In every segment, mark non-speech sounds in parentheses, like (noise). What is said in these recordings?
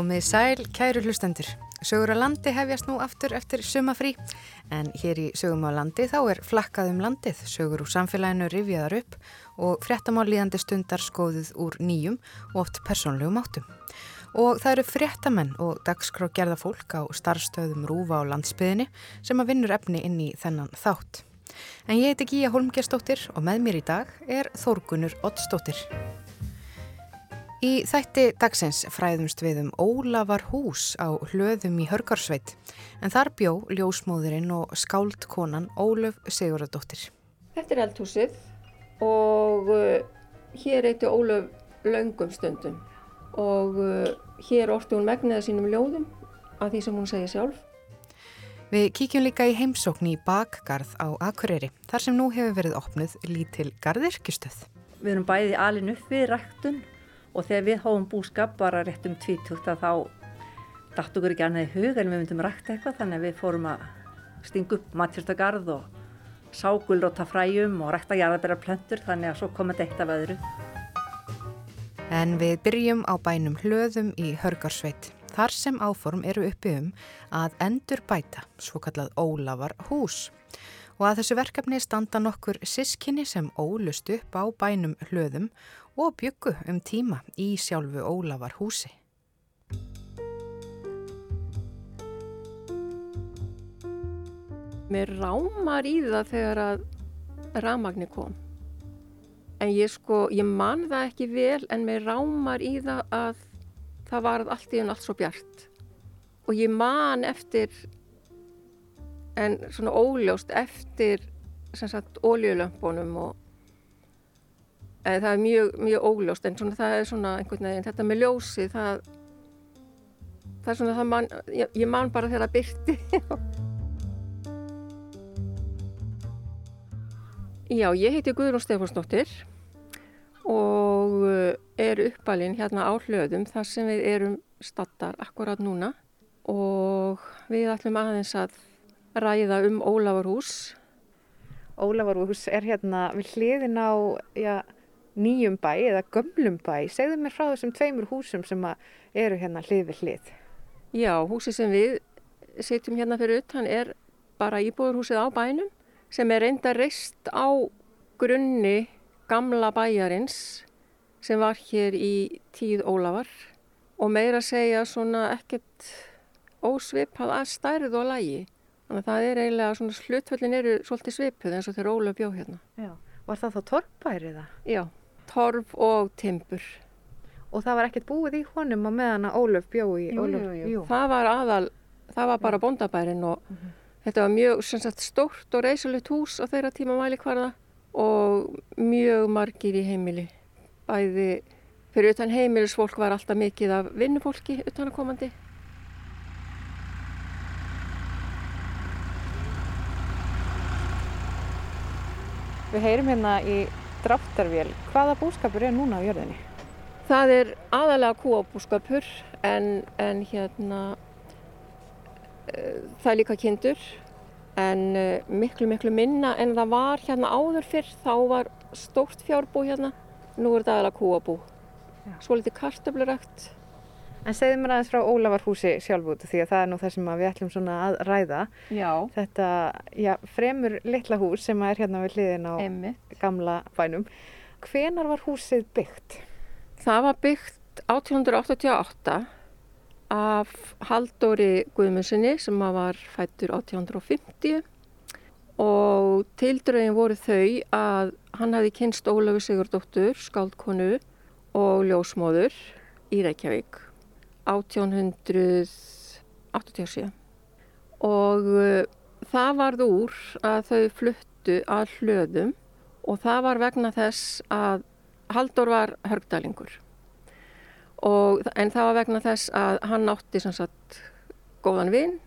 Komið sæl, kæru hlustendur. Sögur á landi hefjast nú aftur eftir sumafrí en hér í Sögum á landi þá er flakkað um landið, sögur úr samfélaginu rifjaðar upp og fréttamál líðandi stundar skoðuð úr nýjum og oft persónlegum áttum. Og það eru fréttamenn og dagskrá gerða fólk á starfstöðum rúfa á landsbyðinni sem að vinnur efni inn í þennan þátt. En ég heiti Gíja Holmgerstóttir og með mér í dag er Þórgunur Ottstóttir. Í þætti dagsins fræðumst við um Ólafar hús á hlöðum í Hörgarsveit en þar bjó ljósmóðurinn og skáldkonan Ólaf Sigurðardóttir. Þetta er eldhúsið og uh, hér eitti Ólaf laungum stundum og uh, hér orti hún megniða sínum ljóðum að því sem hún segja sjálf. Við kíkjum líka í heimsókn í bakgarð á Akureyri þar sem nú hefur verið opnuð lítil gardirkistöð. Við erum bæði alin upp við ræktun og þegar við hófum búskap bara rétt um tvítugt að þá dætt okkur ekki annað í hug en við myndum rækta eitthvað þannig að við fórum að stinga upp matjörstagarð og ságulróta fræjum og rækta jarðabæra plöntur þannig að svo kom þetta eitt af öðru. En við byrjum á bænum hlöðum í Hörgarsveit. Þar sem áform eru uppi um að endur bæta, svo kallað Ólafar hús. Og að þessu verkefni standa nokkur sískinni sem ólust upp á bænum hlöðum og byggu um tíma í sjálfu Ólafar húsi. Mér rámar í það þegar að ramagni kom. En ég sko, ég man það ekki vel en mér rámar í það að það var allt í hún allt svo bjart. Og ég man eftir, en svona óljóst eftir, óljulömpunum og það er mjög, mjög óljóst en svona, það er svona einhvern veginn þetta með ljósi það, það er svona það man, ég, ég man bara þegar það byrti (laughs) Já, ég heiti Guðrún Stefánsdóttir og eh, er uppalinn hérna á hlöðum þar sem við erum stattar akkurat núna. Og við ætlum aðeins að ræða um Ólavarhús Ólavarhús er hérna við hliðin á, já nýjum bæ eða gömlum bæ. Segðu mér frá þessum tveimur húsum sem eru hérna hlið við hlið. Já, húsi sem við setjum hérna fyrir utan er bara íbúðurhúsið á bænum sem er reynda reist á grunni gamla bæjarins sem var hér í tíð Ólafar og meira segja svona ekkert ósvipað að stærð og lægi. Þannig að það er eiginlega svona slutföllin eru svolítið svipuð eins og þegar Ólaf bjó hérna. Já, var það þá torpæriða? Já torf og timpur. Og það var ekkert búið í honum á meðan að Ólöf bjói í Ólöf? Jú, jú, jú. Það var aðal, það var bara bondabærin og mm -hmm. þetta var mjög sagt, stórt og reysulegt hús á þeirra tíma mæli hverða og mjög margir í heimili. Bæði fyrir utan heimilisfólk var alltaf mikið af vinnufólki utanakomandi. Við heyrim hérna í dráttarvél. Hvaða búskapur er núna á jörðinni? Það er aðalega kúabúskapur en, en hérna uh, það er líka kindur. En uh, miklu miklu minna en það var hérna áður fyrr þá var stórt fjárbú hérna. Nú er þetta aðalega kúabú. Svo litið kartöflurækt En segðu mér aðeins frá Ólavarhúsi sjálfbúti því að það er nú það sem við ætlum svona að ræða. Já. Þetta, já, fremur litla hús sem er hérna við hliðin á Einmitt. gamla bænum. Hvenar var húsið byggt? Það var byggt 1888 af Haldóri Guðmundssoni sem var fættur 1850 og tildrögin voru þau að hann hefði kynst Ólafur Sigurdóttur, skáldkonu og ljósmóður í Reykjavík 1887 og uh, það varð úr að þau fluttu að hlöðum og það var vegna þess að Haldur var hörgdalingur og, en það var vegna þess að hann átti sagt, góðan vinn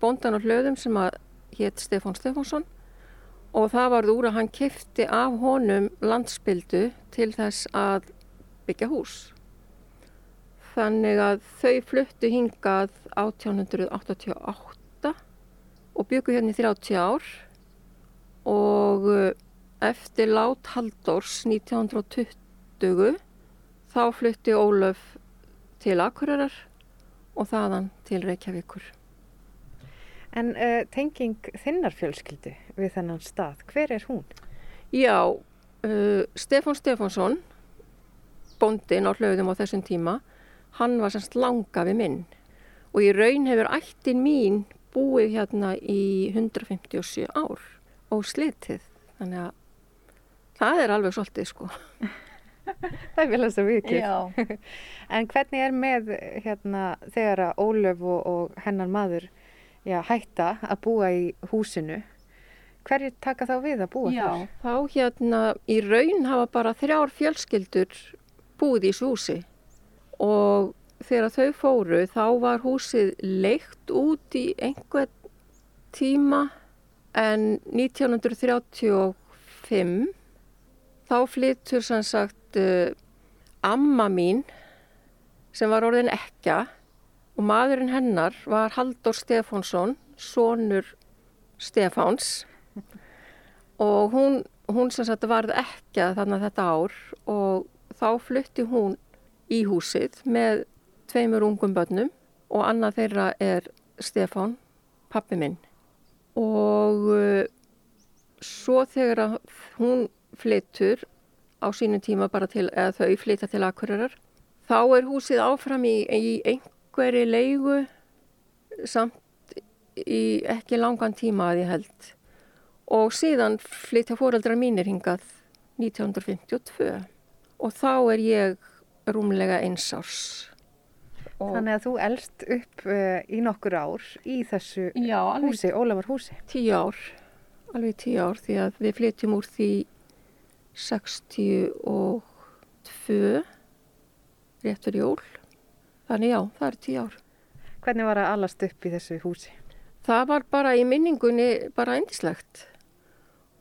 bondan á hlöðum sem að hétt Stefán Stefánsson. Og það varð úr að hann kifti af honum landsbyldu til þess að byggja hús Þannig að þau fluttu hingað 1888 og byggu hérna í 30 ár og eh, eftir lát Haldórs 1920 þá flutti Ólaf til Akureyrar og þaðan til Reykjavíkur. En uh, tenging þinnar fjölskyldu við þennan stað, hver er hún? Já, uh, Stefán Stefánsson, bondin á hlauðum á þessum tíma, hann var semst langa við minn og í raun hefur ættin mín búið hérna í 157 ár og slitið. Þannig að það er alveg svolítið sko. (laughs) það er vel að það vikið. en hvernig er með hérna, þegar að Ólöf og, og hennar maður já, hætta að búa í húsinu? Hverju taka þá við að búa já, þar? Já, þá hérna í raun hafa bara þrjár fjölskyldur búið í þessu húsi og þegar þau fóru þá var húsið leikt út í einhver tíma en 1935 þá flyttur sann sagt uh, amma mín sem var orðin ekka og maðurinn hennar var Haldur Stefánsson, sonur Stefáns. Og hún, hún sem sagt varð ekka þannig þetta ár og þá flytti hún í húsið með tveimur ungum börnum og annað þeirra er Stefán, pappi minn. Og uh, svo þegar hún flyttur á sínum tíma bara til, eða þau flytta til Akureyrar, þá er húsið áfram í, í einhverju leigu samt í ekki langan tíma að ég held. Og síðan flytja fóreldrar mínir hingað 1952 og þá er ég rúmlega einsárs Og Þannig að þú elst upp uh, í nokkur ár í þessu já, húsi, Ólafur húsi. Tíu ár, alveg tíu ár því að við flytjum úr því 62 rétt fyrir jól. Þannig já, það er tíu ár. Hvernig var að alast upp í þessu húsi? Það var bara í minningunni bara endislegt.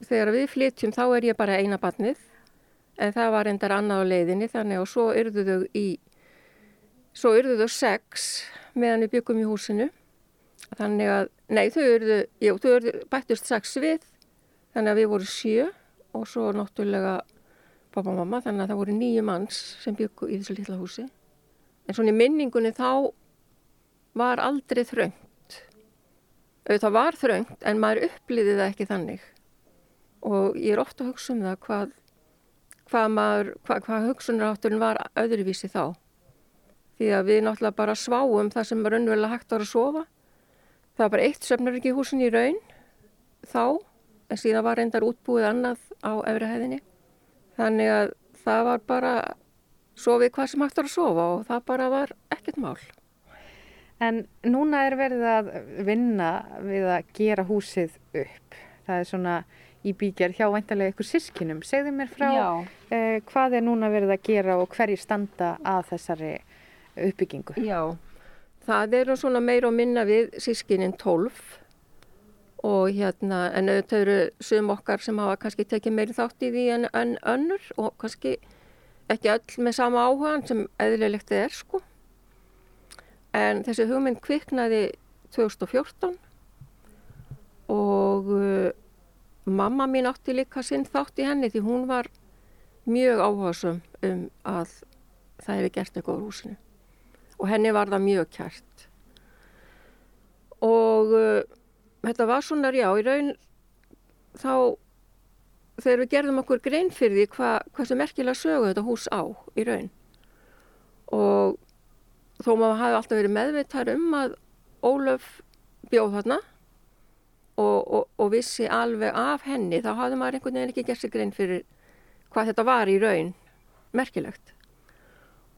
Þegar við flytjum þá er ég bara eina barnið en það var endar annað á leiðinni þannig og svo yrðu þau í Svo yrðu þau sex meðan við byggum í húsinu. Þannig að, nei þau yrðu, jú þau yrðu bættist sex við þannig að við vorum sjö og svo náttúrulega pappa og mamma þannig að það voru nýju manns sem byggu í þessu litla húsi. En svona í minningunni þá var aldrei þröngt. Það var þröngt en maður upplýði það ekki þannig. Og ég er ofta að hugsa um það hvað, hvað, maður, hvað, hvað hugsunarátturinn var öðruvísi þá því að við náttúrulega bara sváum það sem raunverulega hægt var að sofa. Það var bara eitt söfnarriki í húsin í raun þá, en síðan var reyndar útbúið annað á efrihæðinni. Þannig að það var bara sofið hvað sem hægt var að sofa og það bara var ekkert mál. En núna er verið að vinna við að gera húsið upp. Það er svona í bíkjar hjá væntalega ykkur sískinum. Segðu mér frá eh, hvað er núna verið að gera og hverjir standa að þessari uppbyggingu. Já, það eru svona meir og minna við sískininn 12 og hérna en þau eru sum okkar sem hafa kannski tekið meiri þátt í því en, en önnur og kannski ekki öll með sama áhugan sem eðlilegt er sko. En þessi hugmynd kviknaði 2014 og mamma mín átti líka sinn þátt í henni því hún var mjög áhugasum um að það hefði gert eitthvað á húsinu og henni var það mjög kært. Og uh, þetta var svona, já, í raun þá þegar við gerðum okkur grein fyrir því hvað hva sem merkilega sögu þetta hús á í raun. Og þó maður hafi alltaf verið meðvitað um að Ólaf bjóð þarna og, og, og vissi alveg af henni, þá hafði maður einhvern veginn ekki gert sig grein fyrir hvað þetta var í raun. Merkilegt.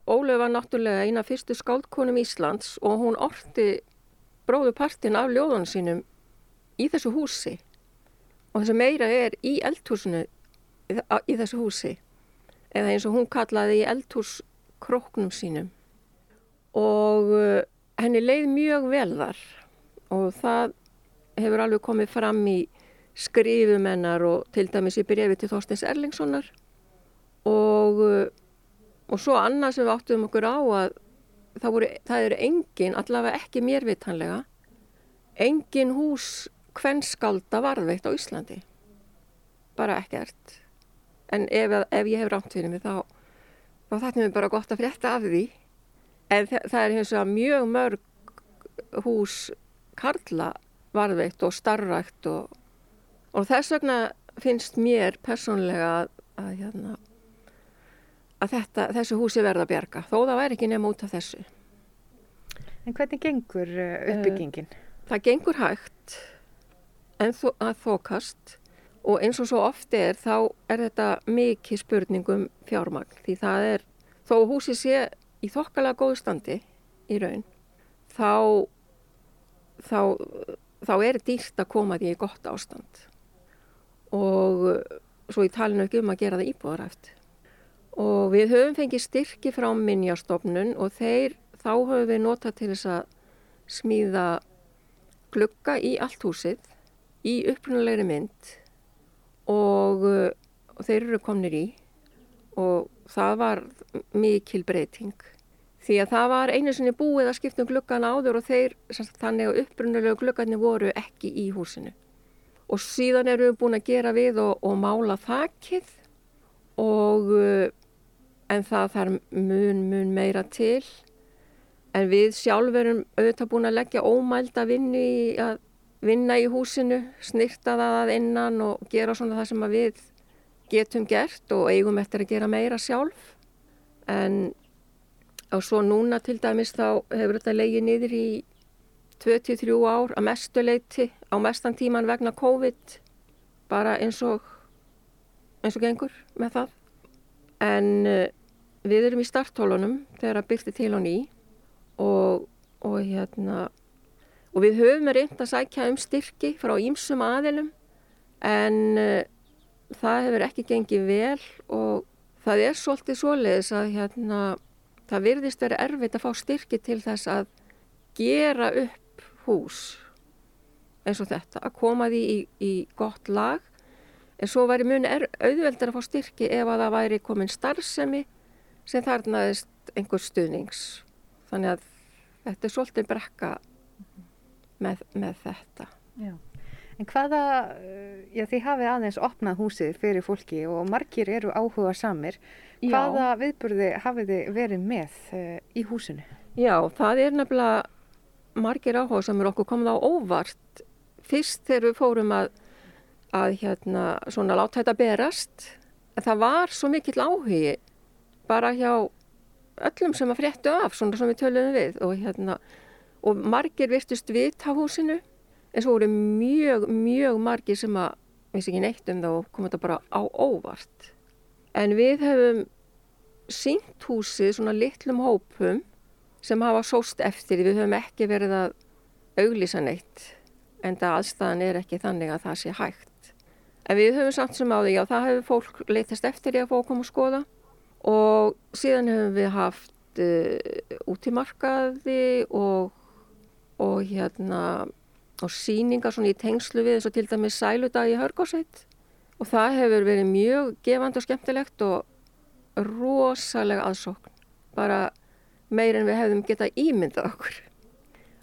Ólef var náttúrulega eina fyrstu skáldkonum Íslands og hún orti bróðupartin af ljóðunum sínum í þessu húsi. Og þess að meira er í eldhúsinu í þessu húsi. Eða eins og hún kallaði í eldhúskróknum sínum. Og uh, henni leið mjög vel þar. Og það hefur alveg komið fram í skrifumennar og til dæmis í brefi til Þorstins Erlingssonar og uh, Og svo annað sem við áttum okkur á að það, voru, það eru engin, allavega ekki mér vitanlega, engin hús hvernskálda varðveitt á Íslandi. Bara ekkert. En ef, ef ég hef rámt fyrir mig þá, þá þættum við bara gott að frétta af því. En það, það er hins vegar mjög mörg hús karla varðveitt og starrækt og, og þess vegna finnst mér persónlega að, að, hérna, að þetta, þessu húsi verða að bjarga, þó það væri ekki nefn út af þessu. En hvernig gengur uh, uppbyggingin? Það gengur hægt en þó, að þókast og eins og svo ofti er þá er þetta mikið spurningum fjármagn því það er, þó húsi sé í þokkalega góðu standi í raun, þá, þá, þá er dýrt að koma því í gott ástand og svo ég tala nú ekki um að gera það íbúðaræft. Og við höfum fengið styrki frá minnjastofnun og þeir þá höfum við notað til þess að smíða glugga í allt húsið í upprunalegri mynd og, og þeir eru komnir í og það var mikil breyting því að það var einu sinni búið að skipta um gluggan áður og þeir þannig að upprunalegu gluggarnir voru ekki í húsinu og síðan eru við búin að gera við og, og mála þakkið og en það þarf mun mun meira til En við sjálf erum auðvitað búin að leggja ómæld að í, að vinna í húsinu, snirta það að innan og gera svona það sem við getum gert og eigum eftir að gera meira sjálf. En á svo núna til dæmis þá hefur þetta leiðið niður í 23 ár að mestu leiti á mestan tíman vegna COVID bara eins og, eins og gengur með það. En uh, við erum í starthólunum þegar að byrti til og ný og, og hérna og við höfum reynd að sækja um styrki frá ímsum aðilum en uh, það hefur ekki gengið vel og það er svolítið svoleiðis að hérna það virðist verið erfitt að fá styrki til þess að gera upp hús eins og þetta, að koma því í, í gott lag. En svo væri muni auðveldur að fá styrki ef að það væri komin starfsemi sem þarnaðist einhver stuðnings. Þannig að þetta er svolítið brekka með, með þetta. Já. En hvaða, já þið hafið aðeins opnað húsið fyrir fólki og margir eru áhuga samir hvaða já. viðburði hafið þið verið með uh, í húsinu? Já, það er nefnilega margir áhuga samir okkur komið á óvart fyrst þegar við fórum að að hérna svona láta þetta berast en það var svo mikill áhugi bara hjá öllum sem að fréttu af svona sem við töluðum við og, hérna, og margir virtust vita húsinu en svo voru mjög, mjög margir sem að vissi ekki neitt um og komið þetta bara á óvart. En við hefum sínt húsið svona litlum hópum sem hafa sóst eftir við höfum ekki verið að auglýsa neitt en það aðstæðan er ekki þannig að það sé hægt. En við höfum samt sem á því að það hefur fólk leytast eftir í að að koma og skoða. Og síðan hefum við haft uh, út í markaði og, og hérna og síningar svona í tengslu við eins og til dæmis sæludag í Hörgórsveit og það hefur verið mjög gefand og skemmtilegt og rosalega aðsókn. Bara meir en við hefðum getað ímyndað okkur.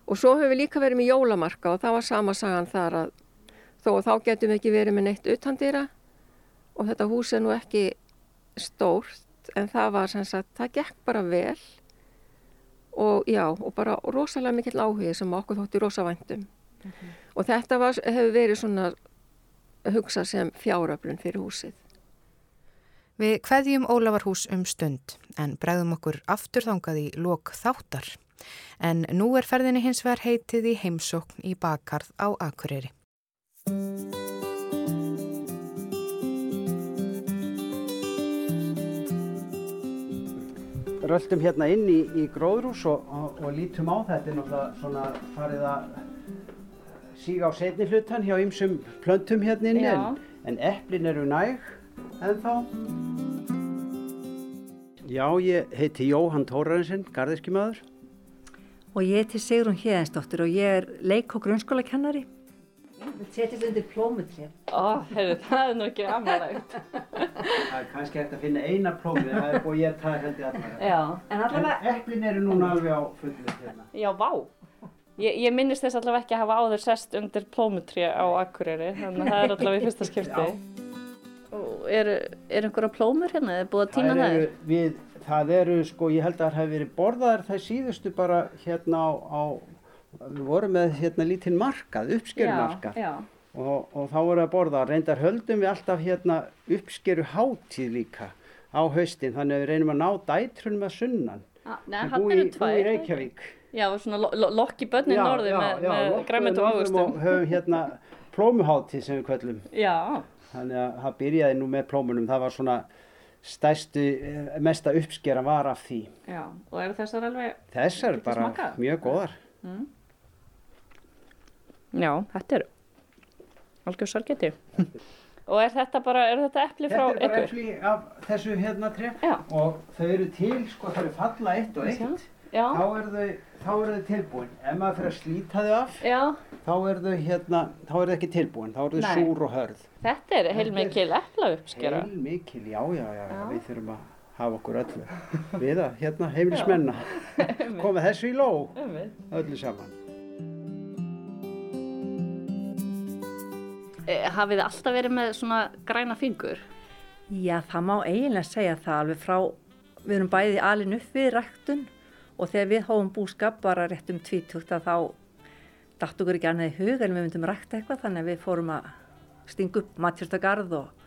Og svo hefur við líka verið með jólamarka og það var sama sagan þar að þó að þá getum við ekki verið með neitt utandýra og þetta hús er nú ekki stórt en það var sem sagt, það gekk bara vel. Og já, og bara rosalega mikill áhuga sem okkur þótti rosavæntum mm -hmm. og þetta var, hefur verið svona hugsa sem fjáröflun fyrir húsið. Við hveðjum Ólavarhús um stund en bregðum okkur afturþangað í lok þáttar. En nú er ferðinni hins vegar heitið í heimsókn í bakarð á Akureyri. röldum hérna inn í, í gróðrús og, og, og lítum á þetta er náttúrulega svona farið að síga á setni hlutan hjá ymsum plöntum hérna inni en, en eplin eru næg en þá Já, ég heiti Jóhann Tórarinsen, garðirkjumadur og ég heiti Sigrun Hjeðinsdóttir og ég er leik- og grunnskólakennari Við setjum undir plómutrið. Ó, heyrðu, það er nú ekki amalegt. það er kannski hægt að finna eina plómið, það er búið ég að það held ég allavega. Já. En, allavega... en eplin eru núna alveg á fullið hérna. Já, vá. Ég, ég minnist þess allavega ekki að hafa áður sest undir plómutrið á Akureyri, þannig að það er allavega í fyrsta (laughs) skipti. Og er, er einhverja plómur hérna, er búið að týna það? Við það eru sko, ég held að það hefur verið borðaðar það síðustu bara hérna á, á við vorum með hérna lítinn markað, uppskerumarkað Já, og, og þá voru að borða, reyndar höldum við alltaf hérna uppskeru hátíð líka á haustin, þannig að við reynum að ná dætrunum að sunnan já. Nei, hann eru tvær. Já, svona lo lo lokki börnin norði með, með græmint og ávöxtum. og höfum hérna plómuhátíð sem við kvöllum Já, þannig að það byrjaði nú með plómunum það var svona stærstu eh, mesta uppskera var af því já, og eru þessar alveg, þessar Getið bara smakkað? mjög góðar já, þetta eru algjör sargeti. og er þetta bara, er þetta epli frá þetta er bara ykkur? efli af þessu hérna Já. og þau eru til sko þau eru falla eitt og eitt. Já, þá eru þau, þá eru þau tilbúin. Ef maður fyrir að slíta þau af já, þá eru þau hérna þá eru þau ekki tilbúin, þá eru þau Nei. súr og hörð. Þetta er heilmikil epla uppskera. heil mikil, já, já, já, já. við þurfum að hafa okkur öllu. (laughs) Við að hérna heimilismenna (laughs) komið þessu í ló. Öllu saman. Eh, Hafið þið alltaf verið með svona græna fingur? Já, það má eiginlega segja það alveg frá, við erum bæði alin upp við ræktun og þegar við hófum búskap bara rétt um tvítugt að þá datt okkur ekki annað í hug en við myndum rækta eitthvað. Þannig að við fórum að stinga upp matjúrstagarð og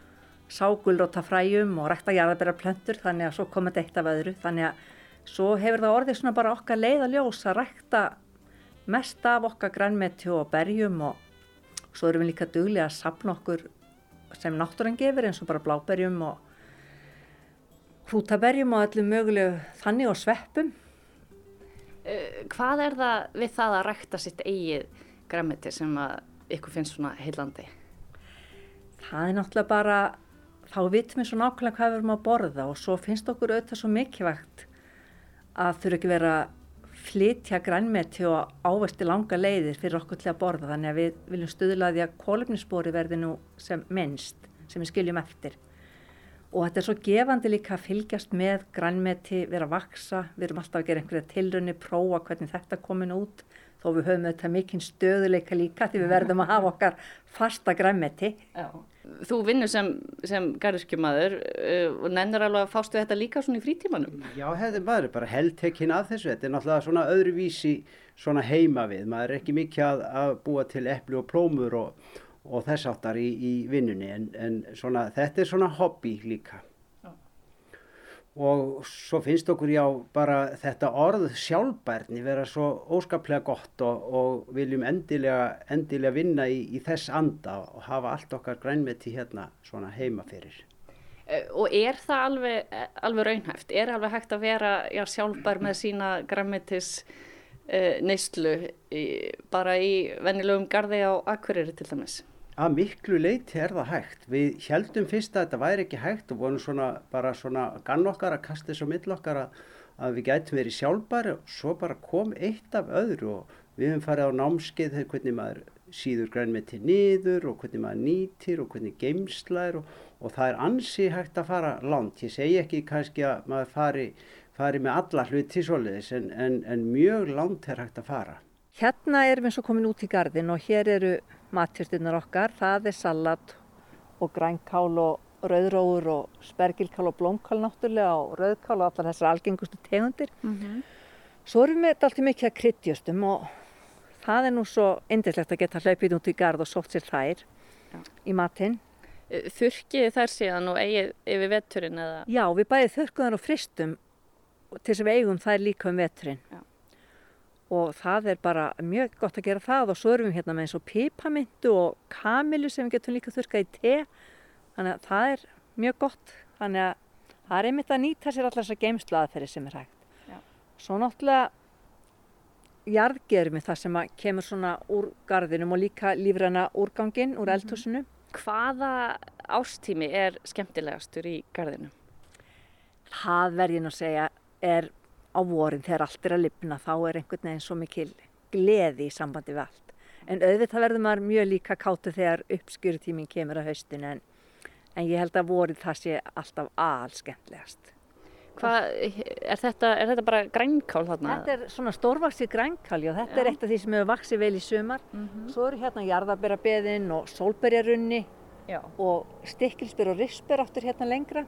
ságulróta fræjum og rækta jarðabæra plöntur þannig að svo kom þetta eitt af öðru. Þannig að svo hefur það orðið svona bara okkar leið að ljós að rækta mest af okkar grænmeti og berjum. Og svo erum við líka duglega að sapna okkur sem náttúran gefur eins og bara bláberjum og hrútaberjum og öllum mögulegu þannig og sveppum. Eh, Hvað er það við það að rækta sitt eigið græmiti sem að ykkur finnst svona heillandi? Það er náttúrulega bara, þá vitum við svo nákvæmlega hvað við erum að borða og svo finnst okkur auðvitað svo mikilvægt að þurfa ekki vera flytja grænmeti og ávesti langa leiðir fyrir okkur til að borða þannig að við viljum stuðla að kólefnisspori verði nú sem minnst sem við skiljum eftir og þetta er svo gefandi líka að fylgjast með grænmeti, vera að vaksa við erum alltaf að gera einhverja tilraunir, prófa hvernig þetta komin út þó við höfum þetta mikinn stöðuleika líka því við verðum að hafa okkar fasta grænmeti Já. Þú vinnur sem, sem garðirkjumadur uh, og nennir alveg að fástu þetta líka svona í frítímanum? Já, hefði maður er bara heldtekinn að þessu. Þetta er náttúrulega svona öðruvísi svona heima við. Maður er ekki mikið að, að búa til epli og plómur og, og þess áttar í, í vinnunni en, en svona, þetta er svona hobby líka. Og svo finnst okkur já bara þetta orð sjálfbærni vera svo óskaplega gott og, og viljum endilega, endilega vinna í, í þess anda og hafa allt okkar grænmeti hérna svona heima fyrir. Uh, og er það alveg, alveg raunhæft? Er alveg hægt að vera já, sjálfbær með sína græmitis uh, neyslu bara í vennilegum garði á Akureyri til dæmis? Að miklu leiti er það hægt. Við heldum fyrst að þetta væri ekki hægt og vorum svona bara svona gann okkar að kasta þessu mill okkar að, að við gætum verið sjálfbæri og svo bara kom eitt af öðru og við höfum farið á námskeið þegar hvernig maður síður grænmeti niður og hvernig maður nýtir og hvernig geimslar og, og það er ansi hægt að fara langt. Ég segi ekki kannski að maður fari, fari með alla hluti svoleiðis en, en, en mjög langt er hægt að fara. Hérna erum við svo komin út í gardin og hér eru matjörstunar okkar. Það er salat og grænkál og rauðróur og spergilkál og blómkál náttúrulega og rauðkál og allar þessar algengustu tegundir. Svo erum við alltaf mikið að kryddjustum og það er nú svo indislegt að geta hlaupið út í gard og sótt sér þær í matinn. Uh, Þurkið þær síðan og eigið yfir vetturinn eða? Já, við bæðið þurrkuðar og fristum til þess að við eigum þær líka um veturinn. Já. Og það er bara mjög gott að gera það og svo erum við hérna með eins og pipamintu og kamilu sem við getum líka þurrkað í te. Þannig að það er mjög gott. Þannig að það er einmitt að nýta sér allar þessar geimslu aðferði sem er hægt. Já. Svo náttúrulega jarðgerum við það sem að kemur svona úr garðinum og líka lífræna úrganginn úr eldhúsinu. Hvaða ástími er skemmtilegastur í garðinu? það verð ég nú að segja er á vorin þegar allt er að lifna þá er einhvern veginn svo mikil gleði í sambandi við allt. En auðvitað verður maður mjög líka kátu þegar uppskjörutíminn kemur að haustin en, en ég held að vorið það sé alltaf all skemmtilegast. Hvað, er þetta, er þetta bara grænkál þarna? Þetta er svona stórvaksi grænkáli og þetta Já. er eitt af því sem hefur vaksið vel í sumar. Mhm. Svo eru hérna jarðabera beðin og sólberjarunni Já. og stikkilspyr og rispyr áttur hérna lengra.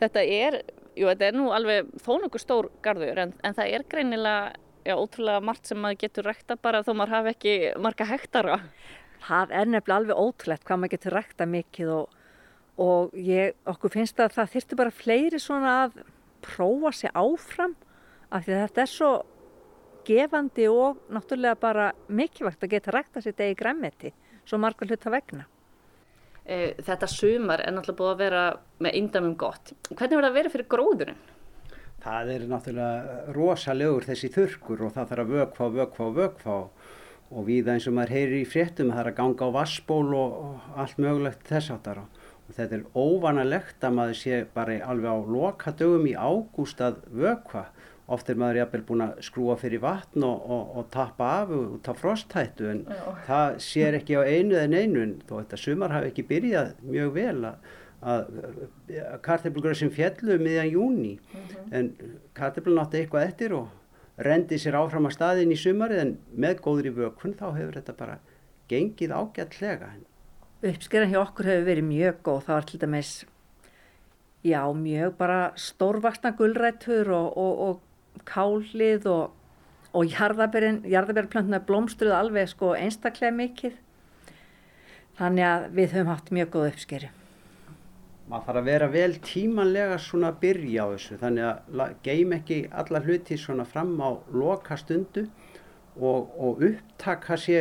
Þetta er, jú, þetta er nú alveg þó nokkuð stór garður en, en það er greinilega já, ótrúlega margt sem maður getur rækta bara þó maður hafi ekki marga hektara. Það er nefnilega alveg ótrúlegt hvað maður getur rækta mikið og, og ég, okkur finnst að það þyrstu bara fleiri svona að prófa sig áfram af því að þetta er svo gefandi og náttúrulega bara mikilvægt að geta rækta sér degi græmiti svo margar hluta vegna. E, þetta sumar er náttúrulega búið að vera með indamum gott. Hvernig verður það að vera fyrir gróðurinn? Það er náttúrulega rosalegur þessi þurkur og það þarf að vökfa, vökfa, vökfa og við eins og maður heyrir í fréttum það er að ganga á vassból og, allt mögulegt þess áttar og þetta er óvanalegt að maður sé bara alveg á lokadögum í ágúst að vökfa oft er maður jafnvel búin að skrúa fyrir vatn og, og, og tappa af út af frosthættu en Já. það sér ekki á einu en einu en þó þetta sumar hafi ekki byrjað mjög vel að, að karteblgröð sem fjallu miðjan júni mm -hmm. en karteblun átti eitthvað eftir og rendi sér áfram að staðin í sumarið en með góður í vökun þá hefur þetta bara gengið ágætlega. Uppskerðan hjá okkur hefur verið mjög góð, það var til dæmis já mjög bara stórvaksna gullrættur og, og, og kálið og, og jarðabærplöntuna blómstruð alveg sko einstaklega mikið. Þannig að við höfum haft mjög góð uppskeri. Maður þarf að vera vel tímanlega svona að byrja á þessu þannig að geim ekki alla hluti svona fram á loka stundu og, og upptaka sé,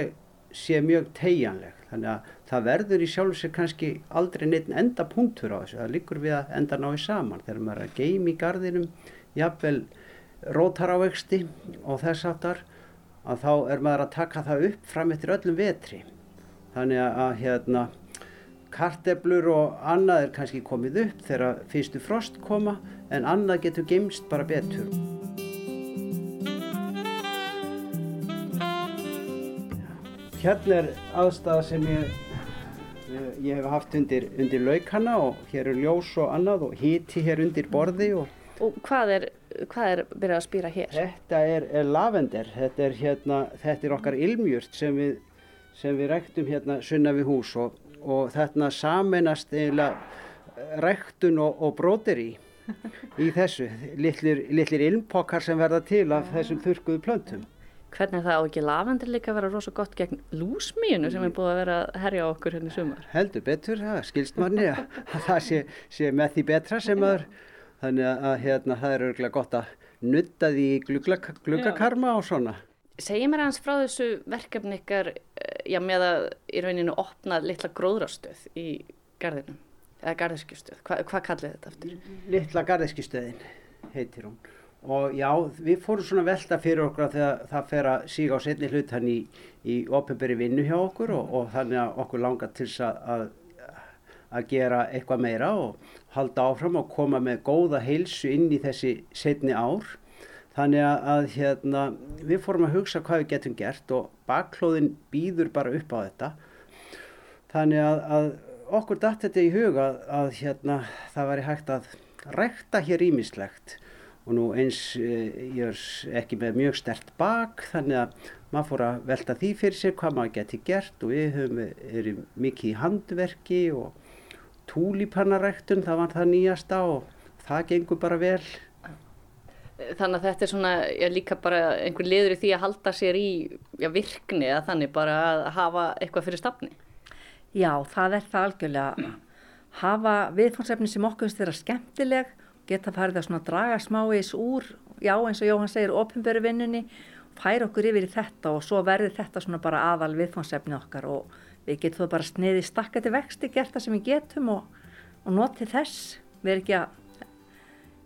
sé mjög tegjanleg. Þannig að það verður í sjálf sér kannski aldrei neitt enda punktur á þessu. Það liggur við að enda náðu saman þegar maður er að geim í gardinum jafnvel rótarávexti og þess aftar að þá er maður að taka það upp fram eftir öllum vetri. Þannig að hérna karteblur og annað er kannski komið upp þegar fyrstu frost koma en annað getur gemst bara betur. Hérna er aðstæða sem ég, ég hef haft undir, undir laukana og hér er ljós og annað og híti hér undir borði og Og hvað er, hvað er byrjað að spýra hér? Þetta er, er lavender, þetta er, hérna, þetta er okkar ilmjurt sem við, sem við ræktum hérna sunna við hús og, og þarna saminast eiginlega ræktun og, og bróðir í, þessu, litlir, litlir ilmpokkar sem verða til af þessum þurkuðu plöntum. Hvernig það á ekki lavendur líka að vera rosalega gott gegn lúsmínu sem er búið að vera að herja okkur hérna í sumar? Heldur betur, það skilst manni að (laughs) það sé, sé með því betra sem maður þannig að hérna, það er örgulega gott að nutta því gluggakarma og svona. Segji mér hans frá þessu verkefni ykkar eh, já, með að í rauninu opna litla gróðrastöð í gardinum, eða gardiskjustöð. Hva, hvað kallið þetta eftir? Litla gardiskjustöðin heitir hún. Og já, við fórum svona velta fyrir okkur að það fer að síga á setni hlut hann í, í ofinberi vinnu hjá okkur og, og þannig að okkur langar til að, að að gera eitthvað meira og halda áfram og koma með góða heilsu inn í þessi setni ár. Þannig að hérna, við fórum að hugsa hvað við getum gert og bakklóðin býður bara upp á þetta. Þannig að, að okkur dætt þetta í huga að, að hérna, það væri hægt að rækta hér ímislegt og nú eins eh, ég er ekki með mjög stert bak þannig að maður fór að velta því fyrir sér hvað maður geti gert og við höfum, erum mikið í handverki og túlípannaræktun, það var það nýjasta og það gengur bara vel. Þannig að þetta er svona já, líka bara einhver liður í því að halda sér í já, virkni eða þannig bara að hafa eitthvað fyrir stafni. Já, það er það algjörlega. Hafa viðfónsefni sem okkur finnst þeirra skemmtileg, geta farið að draga smáis úr, já eins og Jóhann segir, ofinböru vinnunni, færa okkur yfir í þetta og svo verður þetta svona bara aðal viðfónsefni okkar og við getum þá bara sniði stakkati vexti, gert það sem við getum og, og notið þess. Við erum ekki að,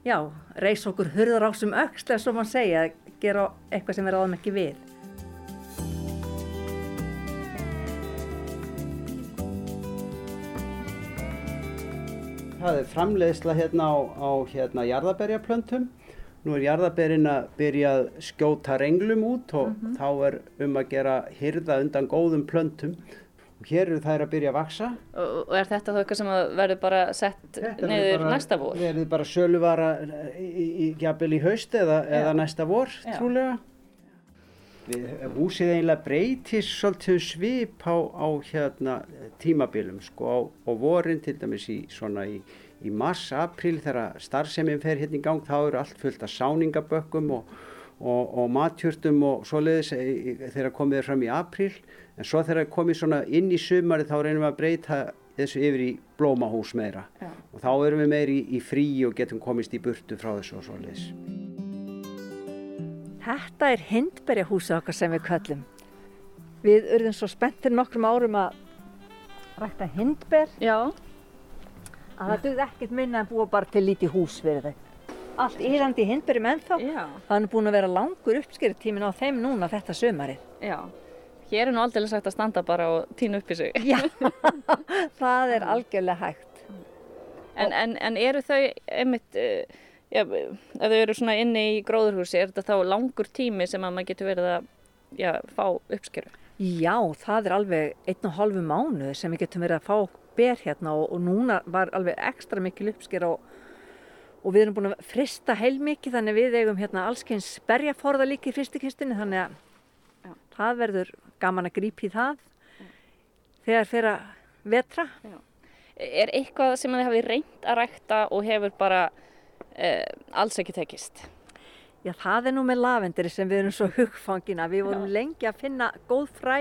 já, reysa okkur hurðar á sem auksla, svo mann segja, að gera eitthvað sem við ráðum ekki við. Það er framleiðsla hérna á, á hérna jarðaberjaplöntum. Nú er jarðaberin að byrja að skjóta renglum út og mm -hmm. þá er um að gera hyrða undan góðum plöntum og hér eru þær að byrja að vaksa. Og, er þetta þá eitthvað sem verður bara sett neyður næsta vor? Verður bara söluvara í, í, í, í haust eða, eða næsta vor, Já. trúlega. við, húsið eiginlega breytist svolítið um svip á, á hérna, tímabilum sko, á, á vorin til dæmis í, svona í, í mars, april þegar starfseminn fer hérna í gang þá eru allt fullt af sáningabökkum og, og, og matjörtum og svoleiðis þegar komið er fram í april en svo þegar komið svona inn í sumari þá reynum við að breyta þessu yfir í blómahús meira Já. og þá erum við meiri í, í frí og getum komist í burtu frá þessu og svoleiðis. Þetta er hindberjahúsið okkar sem við kallum. Við urðum svo spenntir nokkrum árum að rækta hindber. Já. Að það dögði ekkert minna en búa bara til lítið hús fyrir þau. Allt íðandi hindberjum ennþá. Já. Það er búin að vera langur uppskýrtímin á þeim núna þetta sömarið. Já. Hér er nú aldrei sagt að standa bara og týna upp í sig. Já, (laughs) það er algjörlega hægt. En, en, en eru þau einmitt... Uh, já, ef þau eru svona inni í gróðurhúsi, er þetta þá langur tími sem að maður getur verið að já, fá uppskeru? Já, það er alveg einn og halvu mánu sem við getum verið að fá ber hérna og, og núna var alveg ekstra mikil uppskera og, og við erum búin að frista heil mikið þannig við eigum hérna allskeins berjaforða líka í fristikistinni þannig að. Það verður gaman að grípi það já. þegar fyrir að vetra. Er eitthvað sem þið hafi reynd að rækta og hefur bara eh, alls ekki tekist. Já, það er nú með lavenderi sem við erum svo hugfangina. Við vorum Já. lengi að finna góð fræ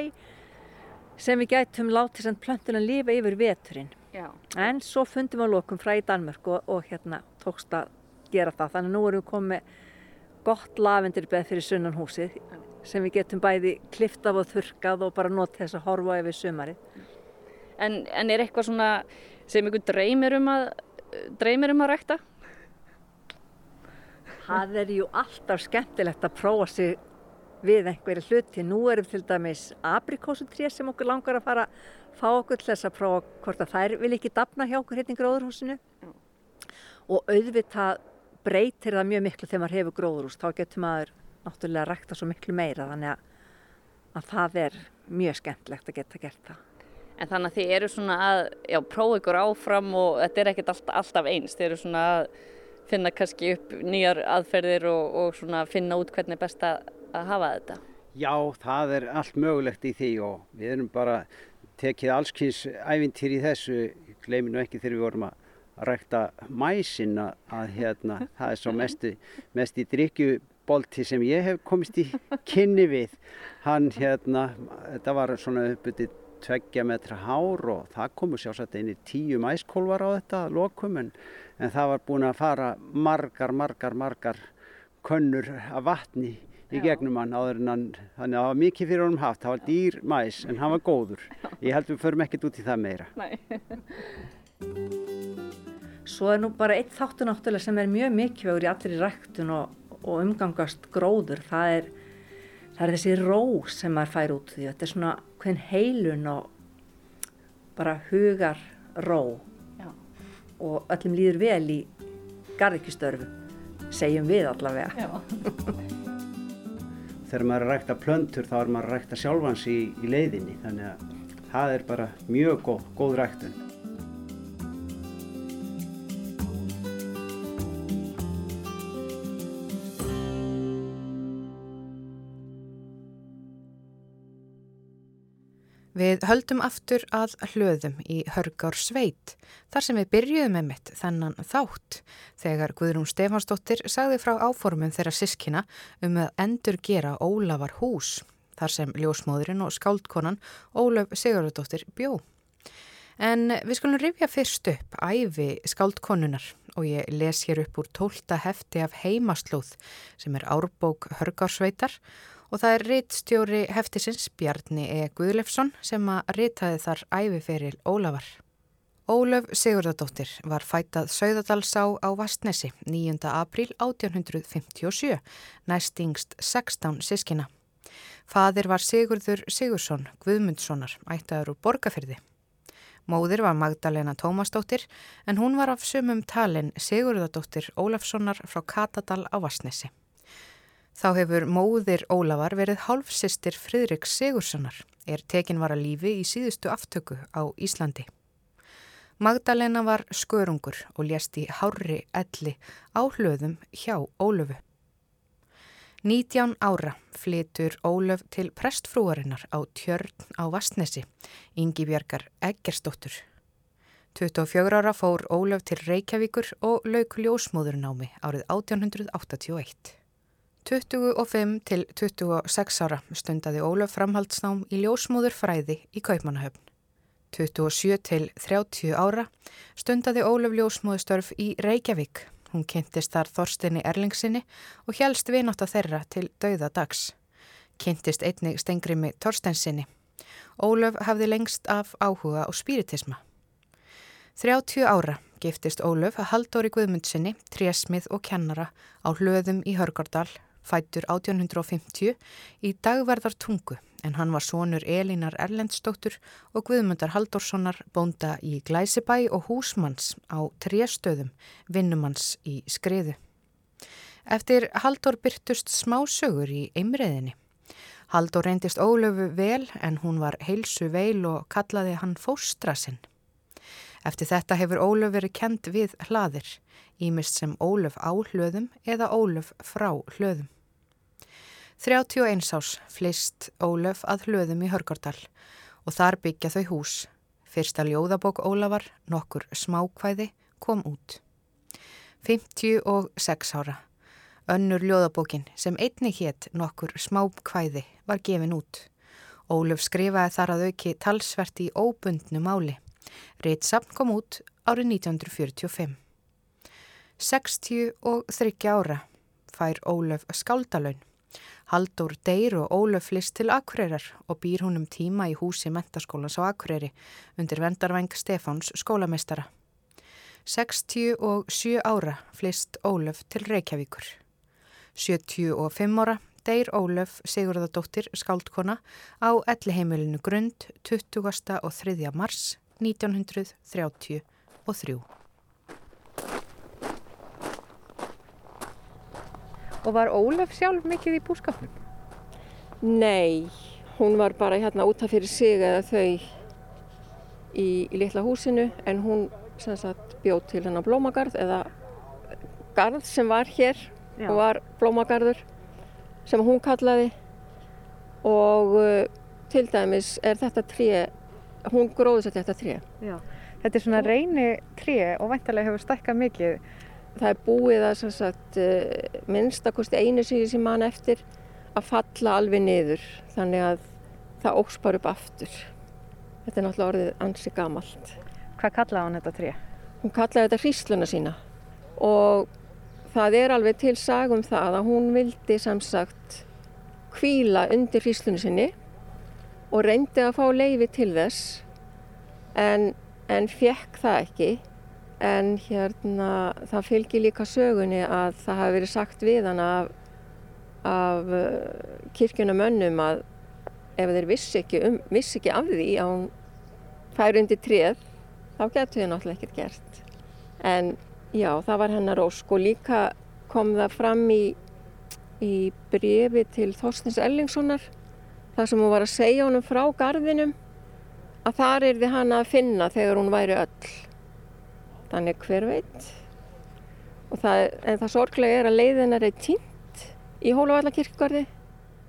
sem við gætum látið sem plöntunan lifa yfir veturinn. Já. En svo fundum við að lokum fræ í Danmörk og, og hérna tókst að gera það. Þannig að nú erum við komið gott lavendirbeð fyrir sunnanhúsið sem við getum bæði kliftaf og þurkað og bara notið þess að horfa yfir sumarið. En, en er eitthvað svona sem ykkur dreymir um að, dreymir um að rækta? Það er ju alltaf skemmtilegt að prófa sig við einhverju hluti. Nú erum til dæmis aprikósutrið sem okkur langar að fara að fá okkur til þess að prófa hvort að þær vil ekki dapna hjá okkur hérna í gróðurhúsinu. Já. Og auðvitað breytir það mjög miklu þegar maður hefur gróðurhús. Þá getur maður náttúrulega rækta svo miklu meira þannig að, að það er mjög skemmtilegt að geta gert það. En þannig að þið eru svona að já, prófa ykkur áfram og þetta er ekkert alltaf, alltaf eins. Þið eru svona að finna kannski upp nýjar aðferðir og, og svona finna út hvernig er best að, að hafa þetta? Já, það er allt mögulegt í því og við erum bara tekið allskynns ævintýr í þessu, gleyminu ekki þegar við vorum að rækta mæsin að hérna, það er svo mest, mest í drikkjubolti sem ég hef komist í kynni við. Hann hérna, þetta var svona uppbyttið tveggja metra hár og það komu sjálfsagt einni tíu mæskólvar á þetta lokum en en það var búin að fara margar, margar, margar könnur af vatni í gegnum hann áður en hann, þannig að það var mikið fyrir honum haft, það var dýr mæs en hann var góður. Ég held við förum ekkert út í það meira. (laughs) Svo er nú bara eitt þáttu náttúrulega sem er mjög mikilvægur í allir í ræktun og, og umgangast gróður, það er, það er þessi ró sem maður fær út því. Þetta er svona hvern heilun og bara hugar ró og öllum líður vel í garðikistörfu, segjum við allavega. (laughs) Þegar maður er að rækta plöntur þá er maður að rækta sjálfans í, í leiðinni þannig að það er bara mjög góð, góð ræktun. Við höldum aftur að hlöðum í Hörgár sveit, þar sem við byrjuðum með mitt þennan þátt, þegar Guðrún Stefansdóttir sagði frá áformum þeirra sískina um að endur gera Ólafar hús, þar sem ljósmóðurinn og skáldkonan Ólaf Sigurðardóttir bjó. En við skulum rifja fyrst upp æfi skáldkonunar og ég les hér upp úr tólta hefti af heimaslóð sem er árbók Hörgársveitar og það er rittstjóri heftisins Bjarni E. Guðlefsson sem að rittaði þar æfiferil Ólafar. Ólaf Sigurðardóttir var fætað Sauðadalsá á Vastnesi 9. apríl 1857, næst yngst 16 sískina. Fadir var Sigurður Sigursson Guðmundssonar, ættaður úr borgarfyrði. Móðir var Magdalena Tómasdóttir en hún var af sumum talin Sigurðardóttir Ólafssonar frá Katadal á Vastnesi. Þá hefur móðir Ólafar verið hálfsistir Fridrik Sigurssonar, er tekin var að lífi í síðustu aftöku á Íslandi. Magdalena var skörungur og lést í hári elli á hlöðum hjá Ólufu. 19 ára flytur Ólöf til prestfrúarinnar á tjörn á Vastnesi, Ingi Björgar Eggersdóttur. 24 ára fór Ólöf til Reykjavíkur og lauk ljósmóðurnámi árið 1881. 25 til 26 ára stundaði Ólöf framhaldsnám í ljósmóðurfræði í Kaupmannahöfn. 27 til 30 ára stundaði Ólöf ljósmóðustörf í Reykjavík Hún kynntist þar Þorstinni Erlingsinni og helst vinátt að þeirra til dauða dags. Kynntist einnig Stengrimi Torstensinni. Ólöf hafði lengst af áhuga á spiritisma. 30 ára giftist Ólöf að Haldóri Guðmundsinni, trésmið og kennara á hlöðum í Hörgardal, fættur 1850 í dagverðar tungu en hann var sonur Elínar Erlendstóttur og Guðmundar Halldórssonar bónda í Glæsibæ og húsmanns á tréstöðum, vinnumanns í skriðu. Eftir Halldór byrtust smá sögur í einriðinni. Halldór reyndist ólöfu vel en hún var heilsu veil og kallaði hann fóstra sinn. Eftir þetta hefur Ólöf verið kent við hlaðir, ímist sem Ólöf á hlöðum eða Ólöf frá hlöðum. 31 ás flist Ólöf að hlöðum í Hörgardal og þar byggja þau hús. Fyrsta ljóðabók Ólafar, nokkur smákvæði, kom út. 56 ára. Önnur ljóðabókin sem einni hétt nokkur smákvæði var gefin út. Ólöf skrifaði þar að auki talsvert í óbundnu máli. Reitsapn kom út árið 1945. 63 ára fær Ólöf skáldalön Haldur Deyr og Ólöf flist til Akureyrar og býr hún um tíma í húsi mentaskólans á Akureyri undir vendarvæng Stefáns skólamestara. 67 ára flist Ólöf til Reykjavíkur. 75 ára Deyr Ólöf Sigurðardóttir skáldkona á elliheimilinu Grund 20. og 3. mars 1933. Og var Ólaf sjálf mikið í búskapnum? Nei, hún var bara hérna útaf fyrir sig eða þau í, í litla húsinu en hún sagt, bjóð til hennar blómagarð eða garð sem var hér Já. og var blómagarður sem hún kallaði og uh, til dæmis er þetta tré, hún gróðs að þetta tré. Já. Þetta er svona reyni tré og væntalega hefur stækkað mikið Það er búið að sagt, eh, minnstakosti einu síðan sem mann eftir að falla alveg niður þannig að það óks bara upp aftur. Þetta er náttúrulega orðið ansi gamalt. Hvað kallaði hann þetta tré? Hún kallaði þetta hrísluna sína og það er alveg til sagum það að hún vildi samsagt kvíla undir hríslunu sinni og reyndi að fá leifi til þess en, en fekk það ekki en hérna það fylgir líka sögunni að það hafi verið sagt við hann af, af uh, kirkjunamönnum að ef þeir vissi ekki, um, vissi ekki af því að hún fær undir treð þá getur þau náttúrulega ekkert gert. En já það var hennar ósk og líka kom það fram í, í brefi til Þorstins Ellingssonar þar sem hún var að segja honum frá gardinum að þar er þið hann að finna þegar hún væri öll þannig hver veit. Það, en það sorglega er að leiðinar er tínt í Hólavallakirkgarði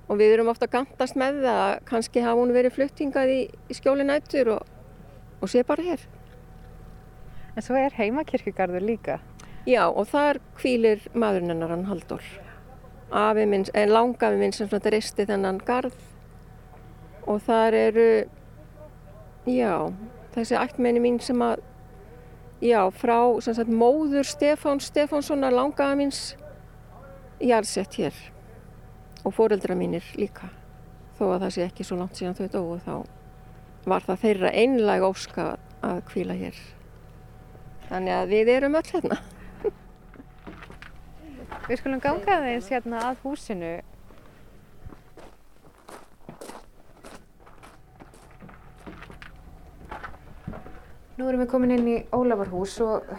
og við erum ofta gantast með það að kannski hafa hún verið fluttingað í, í skjólinættur og, og sé bara hér. En svo er heimakirkgarður líka. Já og þar kvílir maðurinn hennar hann Haldur en langafi minn sem svona reisti þennan garð. Og þar eru já þessi ættmenni mín sem að Já, frá sagt, móður Stefán Stefánssonar langaða míns jarðsett hér og fóreldra mínir líka. Þó að það sé ekki svo langt síðan þau dói þá var það þeirra einlega óska að kvíla hér. Þannig að við erum öll hérna. Við skulum ganga þeins hérna að húsinu Nú erum við komin inn í Ólafarhús og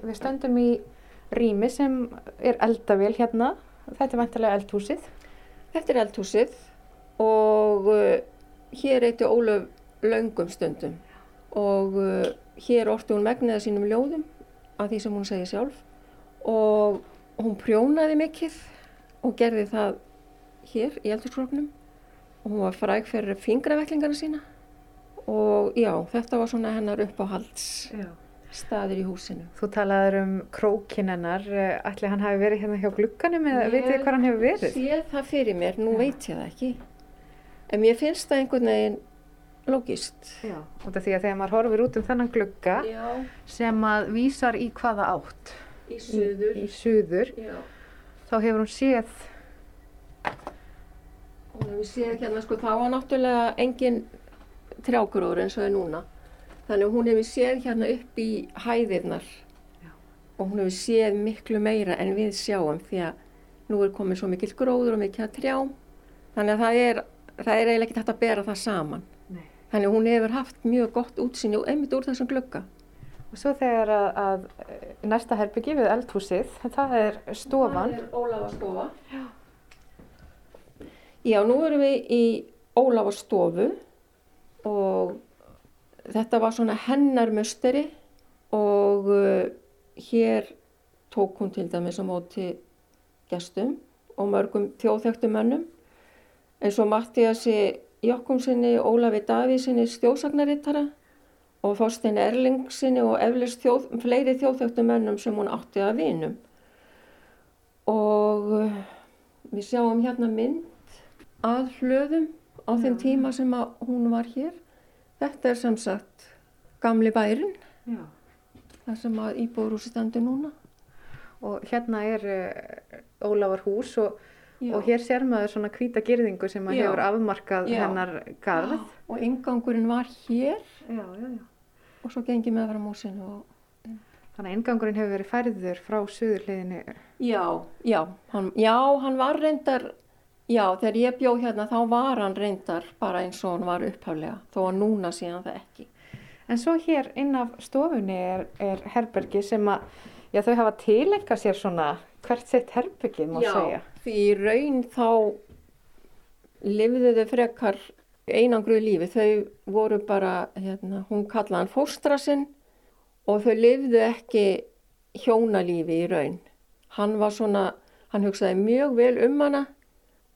við stöndum í rými sem er eldavél hérna. Þetta er vantilega eldhúsið. Þetta er eldhúsið og uh, hér eitti Ólaf laungum stundum og uh, hér orti hún megniða sínum ljóðum af því sem hún segi sjálf og hún prjónaði mikill og gerði það hér í eldurskróknum og hún var fræg fyrir fingraveklingana sína og já, þetta var svona hennar uppáhalds Já. staður í húsinu. Þú talaður um krókin hennar, ætli hann hafi verið hérna hjá glugganum eða Ég vitið þið hvað hann hefur verið? Sé það fyrir mér, nú veit ég það ekki. En mér finnst það einhvern veginn logist. Já. Út af því að þegar maður horfir út um þennan glugga Já, sem að vísar í hvaða átt, í í, í suður, Já. þá hefur hún séð, Og við séum hérna, sko, þá var náttúrulega engin trjágróður eins og er núna. Þannig að hún hefur séð hérna upp í hæðirnar Já. og hún hefur séð miklu meira en við sjáum því að nú er komið svo mikill gróður og mikill trjám. Þannig að það er, það er eiginlega ekki hægt að bera það saman. Nei. Þannig að hún hefur haft mjög gott útsýni og einmitt úr þessum glugga. og svo þegar að, að eh, næsta herbyggi við eldhúsið, það er stofan. Það er Ólafastofa. Já. Já, nú erum við í Ólafastofu og þetta var svona hennar musteri og uh, hér tók hún til dæmis á móti gestum og mörgum þjóðþektum mönnum. Eins og Mattiasi Jokkumsinni, Ólafi Davísinni stjósagnarittara og Þorstein Erlingsinni og eflust þjóð, fleiri þjóðþektum mönnum sem hún átti að vinum. Og uh, við sjáum hérna mynd að hlöðum á þeim tíma sem hún var hér. Þetta er sem sagt gamli bærin, Já. þar sem að íbúrúsi stendur núna. Og hérna er uh, Ólafar hús og, og hér sér maður svona hvíta girðingu sem að Já. hefur afmarkað Já. hennar garð. Og ingangurinn var hér og svo gengið með fram músinu og Þannig að ingangurinn hefur verið færður frá suðurliðinu. Já, já, hann, já, hann var reyndar, já, þegar ég bjó hérna þá var hann reyndar bara eins og hann var upphaflega, þó að núna síðan það ekki. En svo hér inn af stofunni er, er herbergi sem að, já þau hafa tilenga sér svona hvert sitt herbergi má segja. því í raun þá lifðu þau frekar einangruð lífi. Þau voru bara, hérna, hún kallaði hann fóstra sinn og þau lifðu ekki hjónalífi í raun. Hann var svona, hann hugsaði mjög vel um hana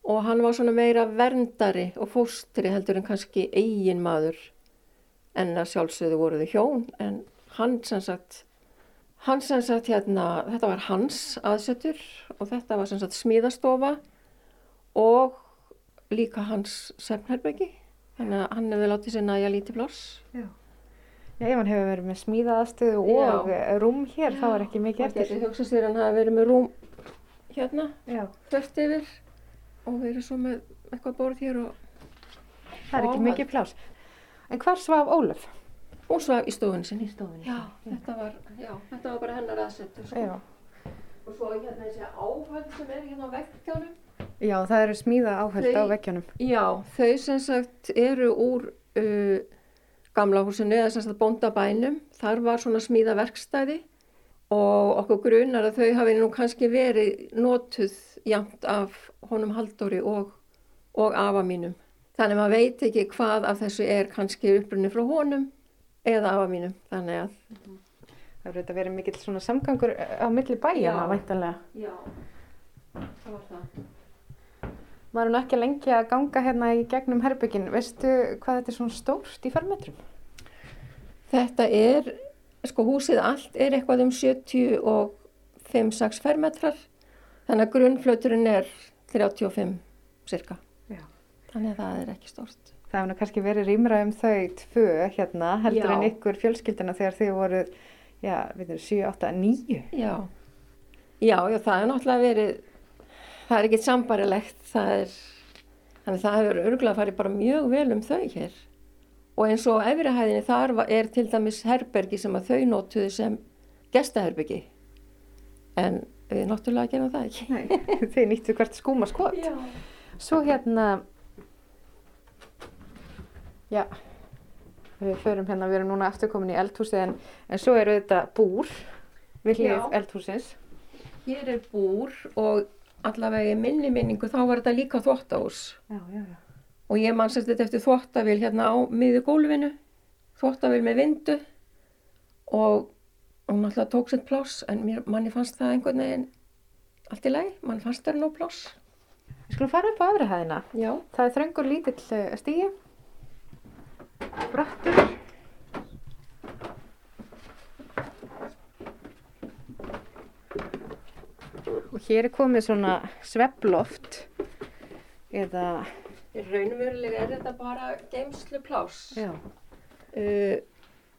og hann var svona meira verndari og fóstri heldur en kannski eigin maður. En að sjálfsögðu voru þau hjón en hann sem sagt hann sem sagt hérna, þetta var hans aðsetur og þetta var sem sagt smíðastofa og líka hans sefnherbyggi þannig að hann hefði látið sér næja lítið pláss. Já, ef hann hefur verið með smíðaðastöðu og Já. rúm hér, þá er ekki mikið Það eftir. geti hugsað sér að hann hafi verið með rúm hérna, Já, þvert yfir og verið svo með eitthvað borð hér og það er ekki mikið plás. En hvar svaf Ólöf? hún svaf í stofunni sinni. Í stofunni. Já, þetta var, já, þetta var bara hennar aðsetur. Sko. Og svo hérna þessi áhöld sem er hérna á veggjónum. Já, það eru smíða áhöld Þau- á veggjónum. Já, þau sem sagt eru úr uh, gamla húsinu eða sem sagt bóndabænum. Þar var svona smíða verkstæði og okkur grunar að þau hafi nú kannski verið notuð jæmt af honum Halldóri og, og afa mínum. Þannig að maður veit ekki hvað af þessu er kannski upprunni frá honum eða afa mínum. Þannig að Það eru þetta verið mikill svona samgangur á milli bæjana, væntanlega. Já, það var það. Maður er nú ekki lengi að ganga hérna í gegnum herbyggin. Veistu hvað þetta er svona stórt í fermetrum? Þetta er, sko húsið allt er eitthvað um 75-6 fermetrar, þannig að grunnflöturinn er 35 cirka. Já. Þannig að það er ekki stórt. Það hefur nú kannski verið rýmra um þau tvö hérna, heldur Já. en ykkur fjölskyldina þegar þið voru, já, við erum 7, 8, 9. Já. Já, já, það er náttúrulega verið, það er ekkit sambarilegt, það er, þannig að það hefur örgulega farið bara mjög vel um þau hér. Og eins og efrihæðinni þar er til dæmis herbergi sem að þau notuðu sem gestaherbergi. En við náttúrulega gerum það ekki. (laughs) Þið nýttu hvert skúma skot. Já. Svo hérna, já, við förum hérna, við erum núna afturkomin í eldhúsið en, en svo eru þetta búr við hlið Já. eldhúsins. Hér er búr og allavega í minni minningu þá var þetta líka þvóttahús. Og ég mann sérst þetta eftir þvóttavél hérna á miðu gólfinu, þvóttavél með vindu og hún alltaf tók sér pláss en mér, manni fannst það einhvern veginn allt í lagi, mann fannst það nú pláss. Við skulum fara upp á öfrihæðina. Já. Það er þröngur lítill eh, stíi. Brattur. Og hér er komið svona svepploft eða, raunverulega er þetta bara geimslu pláss. Uh,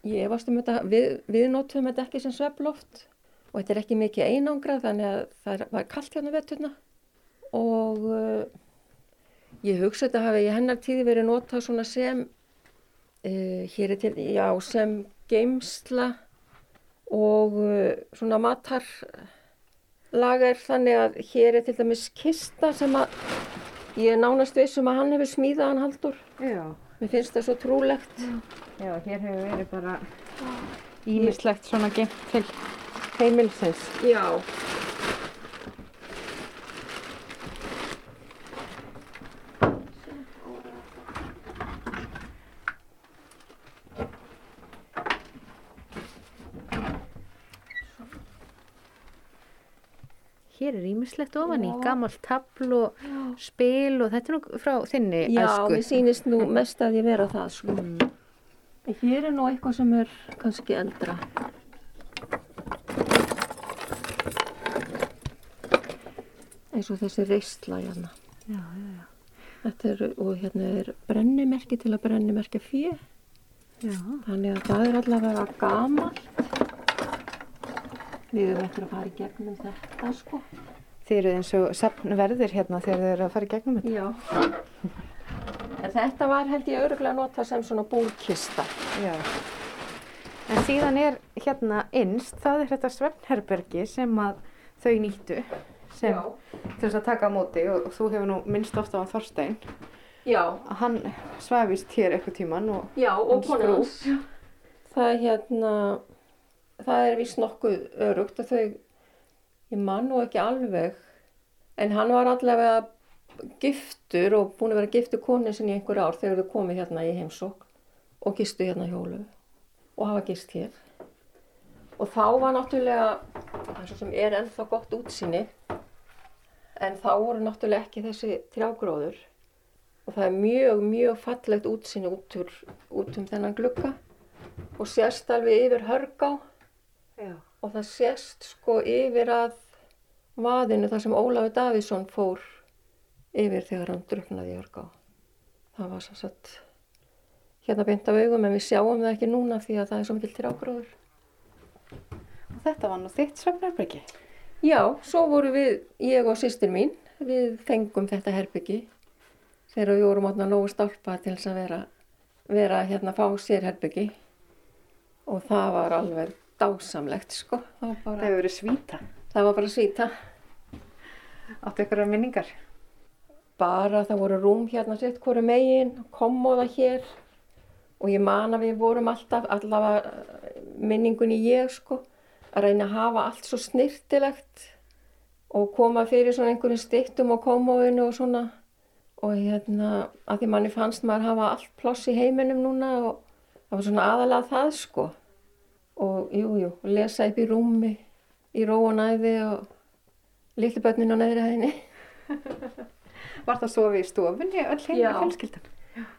ég varst um þetta, við, við notum þetta ekki sem svefloft og þetta er ekki mikið einangrað þannig að það var kallt hérna vetturna og uh, ég hugsa þetta hafi í hennar tíði verið notað svona sem uh, hér er til, já, sem geimsla og uh, svona matarlager þannig að hér er til dæmis kista sem að ég nánast vissum að hann hefur smíðað hann haldur. já. Mér finnst það svo trúlegt. Já, hér hefur verið bara ímislegt svona geimt til heimilsins. Já. Er ímislegt ofan í, Já. gamalt tabl og spil og þetta er nú frá þinni Já, æsku. mér sýnist nú mest að ég vera það, sko. Hér er nú eitthvað sem er kannski eldra. Eins og þessi reistla hérna. Já, já, já. Þetta er, og hérna er brennimerki til að brennimerkja fjö. Já, Þannig að það er allavega gamalt. Við erum eftir að fara í gegnum þetta, sko. þið eru eins og safnverðir hérna þegar þið eru að fara í gegnum þetta. Já. En þetta var held ég öruglega að nota sem svona búrkista. Já. En síðan er hérna innst, það er þetta svefnherbergi sem að þau nýttu sem Já. til þess að taka á móti og, þú hefur nú minnst ofta á Þorstein Já, að hann svafist hér eitthvað tíman og já og hans. Það er hérna, það er vist nokkuð örugt að þau, ég man nú ekki alveg, en hann var allavega giftur og búin að vera giftur konu sinni í einhver ár þegar þau komið hérna í heimsók og gistu hérna hjólu og hafa gist hér. Og þá var náttúrulega, það sem er ennþá gott útsýni, en þá voru náttúrulega ekki þessi trjágróður og það er mjög, mjög fallegt útsýni út, út um þennan glugga og sést alveg yfir hörgá Já. og það sést sko yfir að vaðinu þar sem Ólafur Davíðsson fór yfir þegar hann druknaði í hörgá. Það var svo sett hérna beint af augum en við sjáum það ekki núna því að það er svo mikil trjágróður. Og þetta var nú þitt svefnherbergi. Já, svo voru við, ég og sýstir mín, við fengum þetta herbyggi þegar við vorum átna nógu stálpa til þess að vera, vera hérna fá sér herbyggi og það var alveg dásamlegt sko, það var Það bara, hefur verið svíta. það var bara svíta. Áttu ykkur minningar? Bara það voru rúm hérna sitt hverju megin, kommóða hér og ég man að við vorum alltaf, allavega minningunni ég sko, að reyna að hafa allt svo snirtilegt og koma fyrir svona einhverjum stittum á kommóðinu og svona og hérna að því manni fannst maður hafa allt ploss í heiminum núna og það var svona aðalega það sko og jú, jú, lesa upp í rúmi í ró og næði og litlu börnin á neðri hæðinni. (laughs) Var það sofið í stofunni öll heim Já. í fjölskyldan?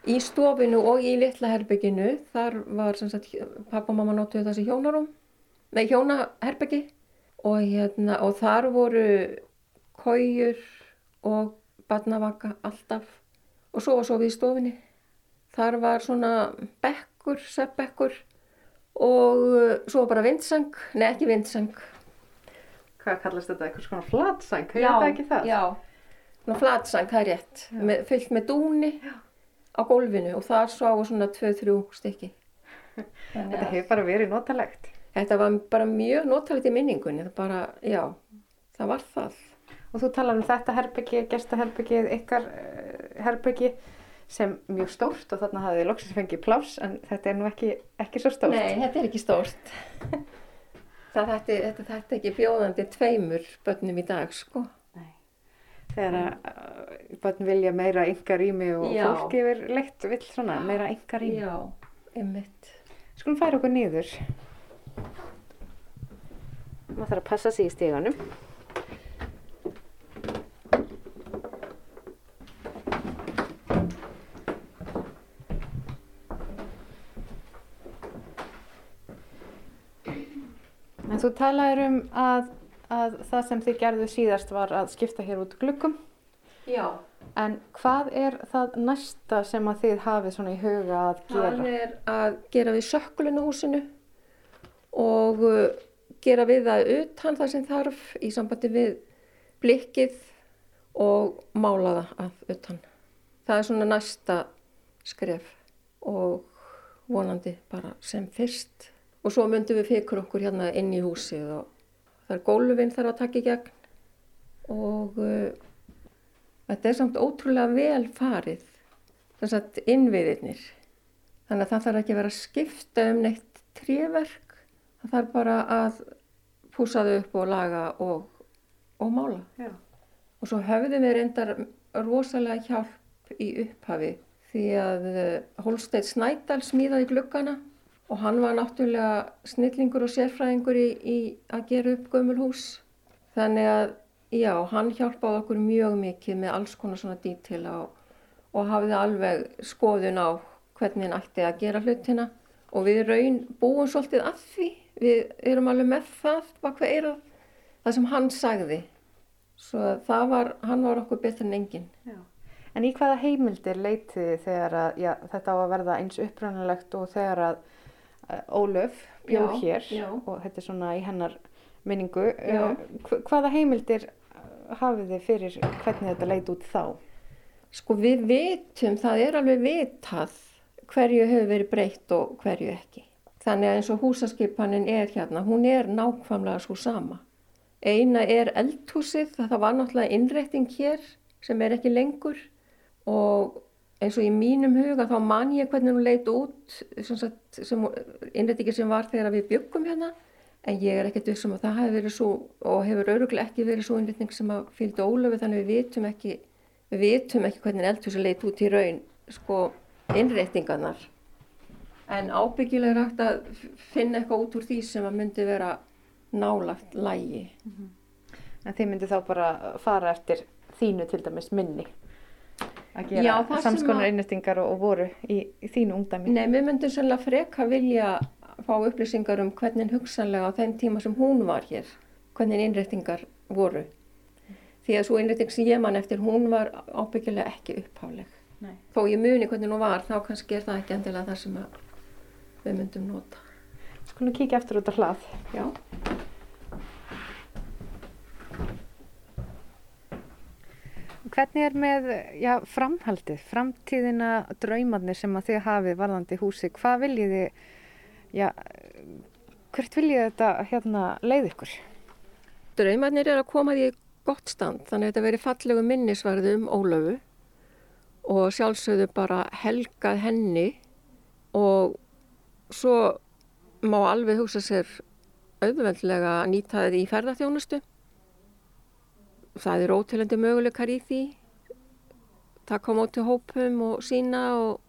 Í stofinu og í litla herbygginu, þar var sem sagt, pappa og mamma notuðu þessi hjónarum, nei hjónaherbyggi og, hérna, og þar voru kójur og barnavaka alltaf og svo var sofið í stofinni. Þar var svona bekkur, seppbekkur og uh, svo bara vindsang, nei ekki vindsang. Hvað kallast þetta? Eitthvað svona flatsæng? Hefur þetta ekki það? Já, svona flatsang, það er rétt, með, fyllt með dúni á gólfinu og þar sváu svona 2-3 stykki. Þetta hefur bara verið notalegt. Þetta var bara mjög notalegt í minningunni, það bara, já, það var það. Og þú talar um þetta herbyggi, gestaherbyggið, ykkar uh, herbyggi sem mjög stórt og þarna hafið loksins fengið pláss en þetta er nú ekki, ekki svo stórt. Nei, þetta er ekki stórt. (laughs) það þetta, þetta, er ekki bjóðandi tveimur börnum í dag, sko. Þegar að uh, börn vilja meira yngar rými og Já. fólk yfir leitt vill svona meira yngar rými. Já, einmitt. Skulum færa okkur niður. Maður þarf að passa sig í stíganum. En þú talaður um að, að það sem þið gerðu síðast var að skipta hér út glukkum. Já. En hvað er það næsta sem að þið hafið svona í huga að gera? Það er að gera við sökkulinu húsinu og uh, gera við það utan það sem þarf í sambandi við blikkið og mála það af utan. Það er svona næsta skref og vonandi bara sem fyrst. Og svo myndum við fyrir okkur hérna inn í húsið og það er gólfinn þarf að taka í gegn og uh, þetta er samt ótrúlega vel farið, þess að innviðirnir. Þannig að það þarf ekki að vera að skipta um neitt tréverk, það þarf bara að púsa þau upp og laga og, og mála. Já. Og svo höfðum við reyndar rosalega hjálp í upphafi því að Holstein Snædal smíðaði glukkana og hann var náttúrulega snillingur og sérfræðingur í, í að gera upp gömul hús. Þannig að já, hann hjálpaði okkur mjög mikið með alls konar svona dítila og, og hafði alveg skoðun á hvernig hann ætti að gera hlutina og við raun búum svolítið að því. Við erum alveg með það bak við eirað, það sem hann sagði. Svo það var, hann var okkur betur en enginn. En í hvaða heimildir leitiði þegar að já, þetta á að verða eins upprannilegt og þegar að Ólöf bjóð hér já. og þetta er svona í hennar minningu. Uh, hvaða heimildir hafið þið fyrir hvernig þetta leit út þá? Sko við vitum, það er alveg vitað hverju hefur verið breytt og hverju ekki. Þannig að eins og húsaskipanin er hérna, hún er nákvæmlega svo sama. Eina er eldhúsið, það var náttúrulega innrétting hér sem er ekki lengur og eins og í mínum huga þá man ég hvernig hún leit út sagt, sem var þegar við byggum hérna en ég er ekkert vissum að það hefur verið svo og hefur öruglega ekki verið svo innrétting sem að fylgdi ólöfu þannig við vitum ekki við vitum ekki hvernig eldhúsið leit út í raun sko innréttingarnar. En ábyggilega er hægt að finna eitthvað út úr því sem að myndi vera nálagt lægi En þið myndið þá bara fara eftir þínu til dæmis minni að gera samskonar innrettingar og, og voru í, í þínu ungdæmi. Nei, við myndum sannlega freka vilja fá upplýsingar um hvernig hugsanlega á þeim tíma sem hún var hér, hvernig innréttingar voru. Því að svo innrétting sem ég man eftir, hún var ábyggilega ekki uppháleg. Nei. Þó ég muni hvernig hún var, þá kannski er það ekki endilega það sem við myndum nota. Skulum kíkja eftir út á hlað. Já. Hvernig er með já, framhaldið, framtíðina, draumarnir sem að þið hafið varðandi húsi? Hvað viljið þið, já, hvert viljið þetta hérna leið ykkur? Draumarnir er að koma því gott stand, þannig að þetta veri fallegu minnisvarði um Ólöfu og sjálfsögðu bara helgað henni og svo má alveg hugsa sér auðveldlega að nýta þetta í ferðarþjónustu. Það er ótilandi möguleikar í því. Það kom át til hópum og sína og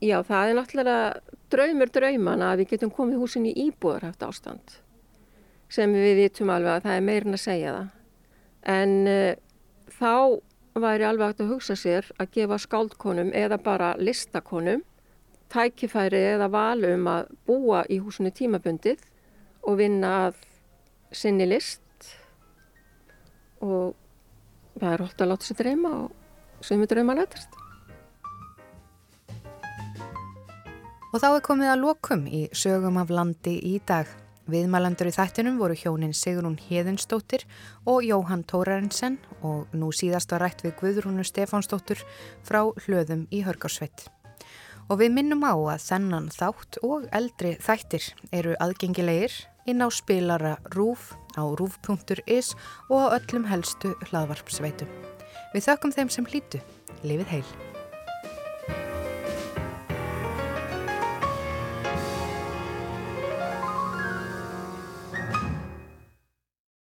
já, það er náttúrulega draumur draumana að við getum komið húsin í íbúðarhæft ástand sem við vitum alveg að það er meirin að segja það. En uh, þá væri alveg hægt að hugsa sér að gefa skáldkonum eða bara listakonum tækifæri eða valu um að búa í húsinu tímabundið og vinna að sinni list og það er hótt að láta sér dreyma og sem við dreyma nættast. Og þá er komið að lokum í sögum af landi í dag. Viðmælandur í þættinum voru hjónin Sigrún Heðinsdóttir og Jóhann Tórarensen og nú síðast var rætt við Guðrúnu Stefánsdóttur frá hlöðum í Hörgarsveit. Og við minnum á að þennan þátt og eldri þættir eru aðgengilegir inn á spilara RÚF á rúf.is og á öllum helstu hlaðvarpsveitum. Við þökkum þeim sem hlýtu. Lifið heil!